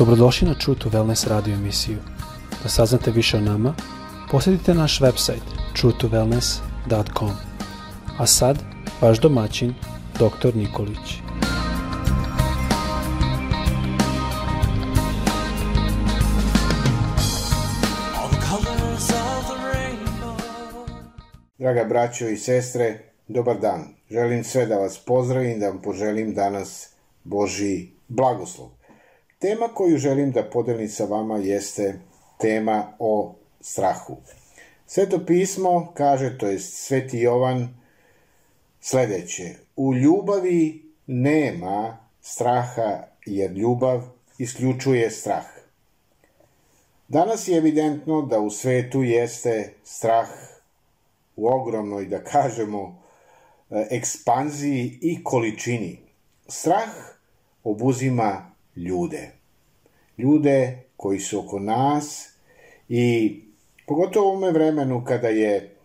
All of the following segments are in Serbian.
Dobrodošli na True to Wellness radio emisiju. Da saznate više o nama, posjetite naš website truetowellness.com. A sad, vaš domaćin, dr. Nikolić. Draga braćo i sestre, dobar dan. Želim sve da vas pozdravim, da vam poželim danas Boži blagoslov. Tema koju želim da podelim sa vama jeste tema o strahu. Sveto pismo kaže, to je Sveti Jovan, sledeće. U ljubavi nema straha, jer ljubav isključuje strah. Danas je evidentno da u svetu jeste strah u ogromnoj, da kažemo, ekspanziji i količini. Strah obuzima ljude. Ljude koji su oko nas i pogotovo u ovome vremenu kada je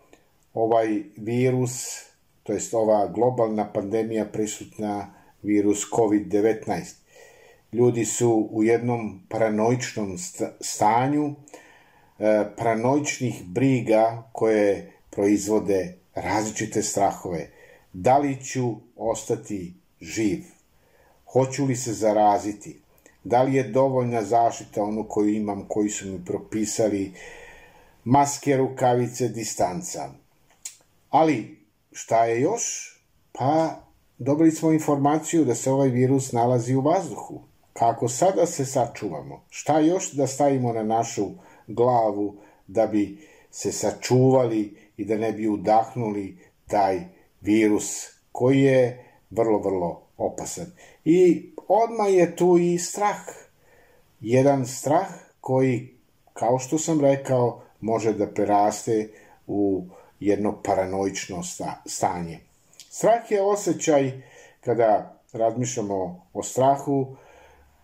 ovaj virus, to jest ova globalna pandemija prisutna, virus COVID-19. Ljudi su u jednom paranoičnom stanju, e, paranoičnih briga koje proizvode različite strahove. Da li ću ostati živ? Hoću li se zaraziti? Da li je dovoljna zaštita onu koju imam, koji su mi propisali, maske, rukavice, distanca. Ali, šta je još? Pa, dobili smo informaciju da se ovaj virus nalazi u vazduhu. Kako sada se sačuvamo? Šta još da stavimo na našu glavu da bi se sačuvali i da ne bi udahnuli taj virus koji je vrlo, vrlo opasan. I odmah je tu i strah. Jedan strah koji, kao što sam rekao, može da preraste u jedno paranoično stanje. Strah je osjećaj kada razmišljamo o strahu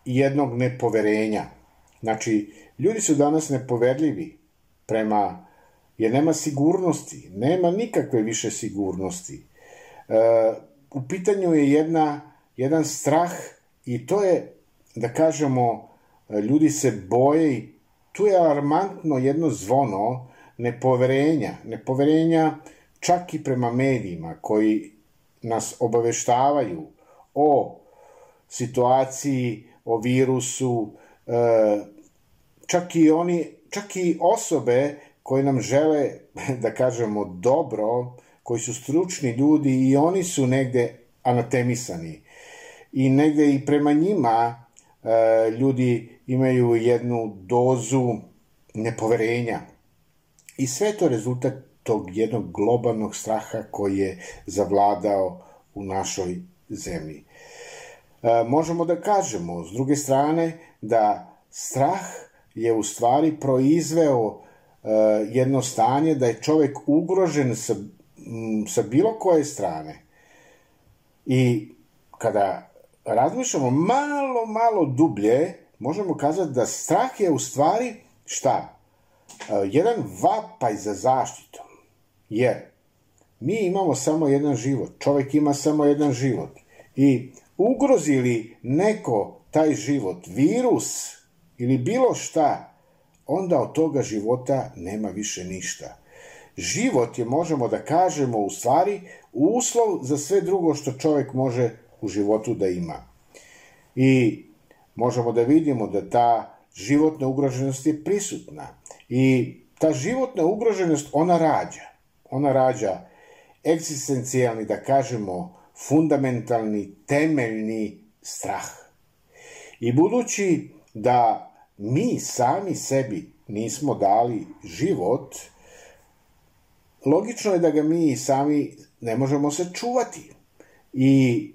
jednog nepoverenja. Znači, ljudi su danas nepoverljivi prema, jer nema sigurnosti, nema nikakve više sigurnosti. E, u pitanju je jedna, jedan strah i to je, da kažemo, ljudi se boje i tu je alarmantno jedno zvono nepoverenja, nepoverenja čak i prema medijima koji nas obaveštavaju o situaciji, o virusu, e, čak i oni, čak i osobe koje nam žele, da kažemo, dobro, koji su stručni ljudi i oni su negde anatemisani. I negde i prema njima e, ljudi imaju jednu dozu nepoverenja. I sve to rezultat tog jednog globalnog straha koji je zavladao u našoj zemlji. E, možemo da kažemo, s druge strane, da strah je u stvari proizveo e, jedno stanje da je čovek ugrožen sa, m, sa bilo koje strane. I kada razmišljamo malo, malo dublje, možemo kazati da strah je u stvari šta? E, jedan vapaj za zaštitom. Jer mi imamo samo jedan život, čovek ima samo jedan život. I ugrozi li neko taj život, virus ili bilo šta, onda od toga života nema više ništa. Život je, možemo da kažemo, u stvari uslov za sve drugo što čovek može u životu da ima. I možemo da vidimo da ta životna ugroženost je prisutna. I ta životna ugroženost, ona rađa. Ona rađa eksistencijalni, da kažemo, fundamentalni, temeljni strah. I budući da mi sami sebi nismo dali život, logično je da ga mi sami ne možemo sačuvati. I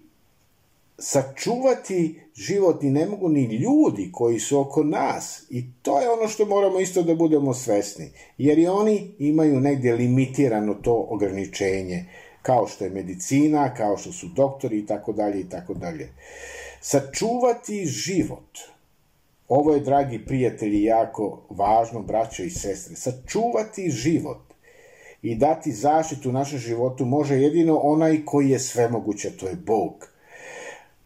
sačuvati život ni ne mogu ni ljudi koji su oko nas. I to je ono što moramo isto da budemo svesni. Jer i oni imaju negdje limitirano to ograničenje. Kao što je medicina, kao što su doktori i tako dalje i tako dalje. Sačuvati život. Ovo je, dragi prijatelji, jako važno, braćo i sestre. Sačuvati život i dati zaštitu našem životu može jedino onaj koji je svemoguće, to je Bog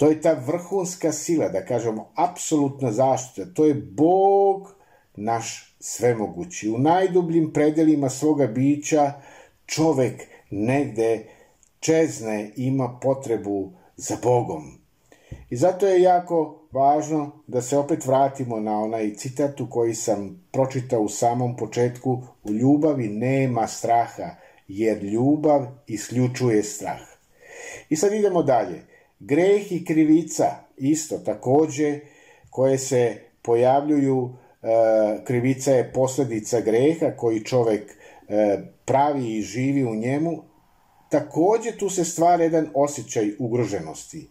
To je ta vrhunska sila, da kažemo, apsolutna zaštita. To je Bog naš svemogući. U najdubljim predelima svoga bića čovek negde čezne ima potrebu za Bogom. I zato je jako važno da se opet vratimo na onaj citat koji sam pročitao u samom početku u ljubavi nema straha, jer ljubav isključuje strah. I sad idemo dalje. Greh i krivica isto takođe koje se pojavljuju, e, krivica je posledica greha koji čovek e, pravi i živi u njemu, takođe tu se stvara jedan osjećaj ugroženosti.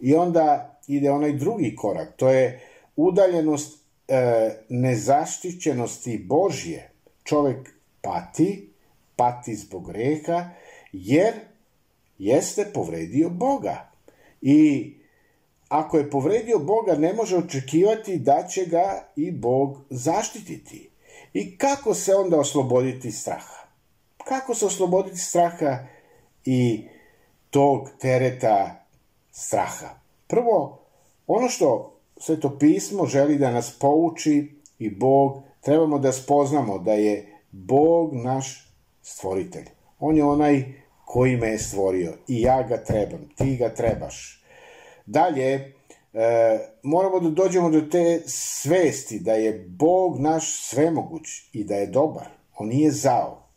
I onda ide onaj drugi korak, to je udaljenost e, nezaštićenosti Božje. Čovek pati, pati zbog greha, jer jeste povredio Boga. I ako je povredio Boga, ne može očekivati da će ga i Bog zaštititi. I kako se onda osloboditi straha? Kako se osloboditi straha i tog tereta straha? Prvo, ono što Sveto pismo želi da nas pouči i Bog, trebamo da spoznamo da je Bog naš stvoritelj. On je onaj koji me je stvorio i ja ga trebam, ti ga trebaš. Dalje, e, moramo da dođemo do te svesti da je Bog naš svemoguć i da je dobar. On nije zao.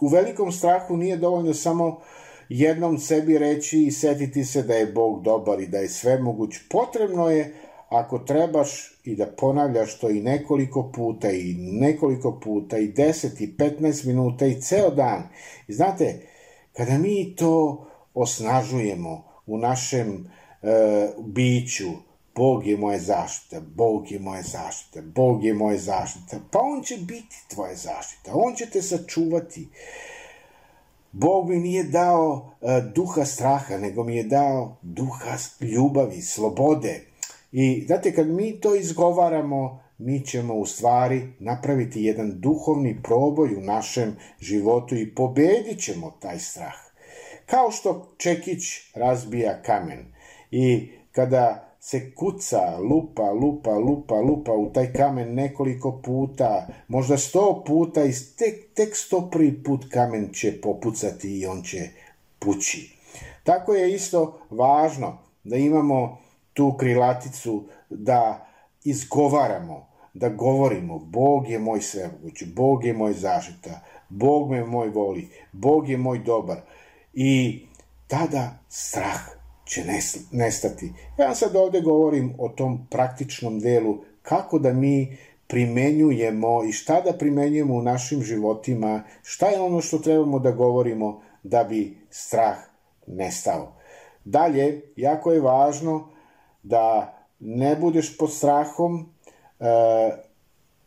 U velikom strahu nije dovoljno samo jednom sebi reći i setiti se da je Bog dobar i da je svemoguć. Potrebno je ako trebaš i da ponavljaš to i nekoliko puta i nekoliko puta i 10 i 15 minuta i ceo dan. I znate, kada mi to osnažujemo u našem biću, Bog je moja zaštita, Bog je moja zaštita, Bog je moja zaštita, pa On će biti tvoja zaštita, On će te sačuvati. Bog mi nije dao uh, duha straha, nego mi je dao duha ljubavi, slobode. I znate, kad mi to izgovaramo, mi ćemo u stvari napraviti jedan duhovni proboj u našem životu i pobedit ćemo taj strah. Kao što čekić razbija kamen i kada se kuca, lupa, lupa, lupa, lupa u taj kamen nekoliko puta, možda sto puta i tek, tek sto prvi put kamen će popucati i on će pući. Tako je isto važno da imamo tu krilaticu da izgovaramo, da govorimo Bog je moj svemoguć, Bog je moj zaštita, Bog me moj voli, Bog je moj dobar. I tada strah će nestati. Ja sad ovde govorim o tom praktičnom delu, kako da mi primenjujemo i šta da primenjujemo u našim životima, šta je ono što trebamo da govorimo da bi strah nestao. Dalje, jako je važno da ne budeš pod strahom, e,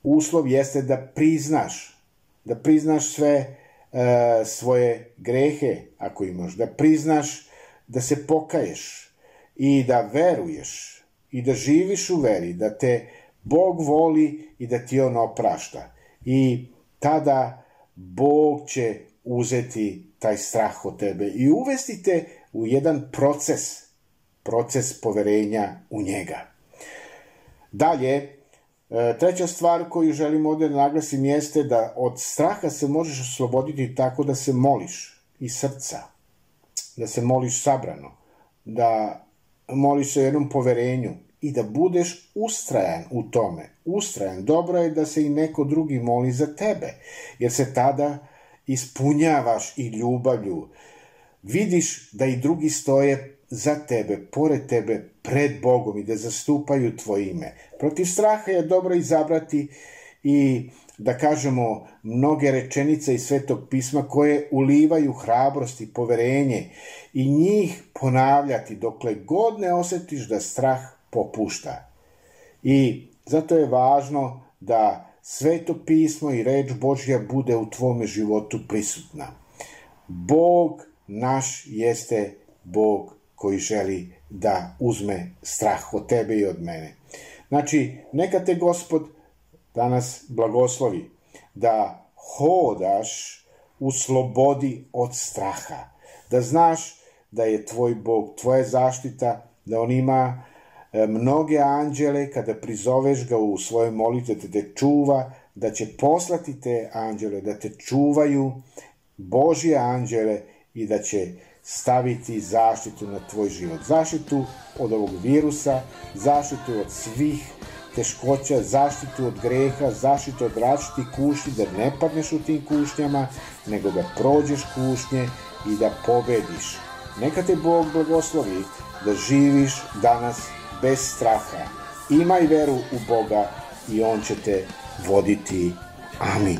uslov jeste da priznaš, da priznaš sve e, svoje grehe, ako imaš, da priznaš da se pokaješ i da veruješ i da živiš u veri, da te Bog voli i da ti on oprašta. I tada Bog će uzeti taj strah od tebe i uvesti te u jedan proces, proces poverenja u njega. Dalje, e, treća stvar koju želim ovde da naglasim jeste da od straha se možeš osloboditi tako da se moliš iz srca da se moliš sabrano, da moliš se jednom poverenju i da budeš ustrajan u tome. Ustrajan. Dobro je da se i neko drugi moli za tebe, jer se tada ispunjavaš i ljubavlju. Vidiš da i drugi stoje za tebe, pored tebe, pred Bogom i da zastupaju tvoje ime. Protiv straha je dobro izabrati i da kažemo, mnoge rečenice iz Svetog pisma koje ulivaju hrabrost i poverenje i njih ponavljati dokle god ne osetiš da strah popušta. I zato je važno da Sveto pismo i reč Božja bude u tvome životu prisutna. Bog naš jeste Bog koji želi da uzme strah od tebe i od mene. Znači, neka te gospod danas blagoslovi da hodaš u slobodi od straha, da znaš da je tvoj Bog tvoja zaštita, da on ima e, mnoge anđele, kada prizoveš ga u svojoj molitvi da te čuva, da će poslati te anđele, da te čuvaju Božje anđele i da će staviti zaštitu na tvoj život. Zaštitu od ovog virusa, zaštitu od svih teškoća, zaštitu od greha, zaštitu od različitih kušnji, da ne padneš u tim kušnjama, nego da prođeš kušnje i da pobediš. Neka te Bog blagoslovi da živiš danas bez straha. Imaj veru u Boga i On će te voditi. Amin.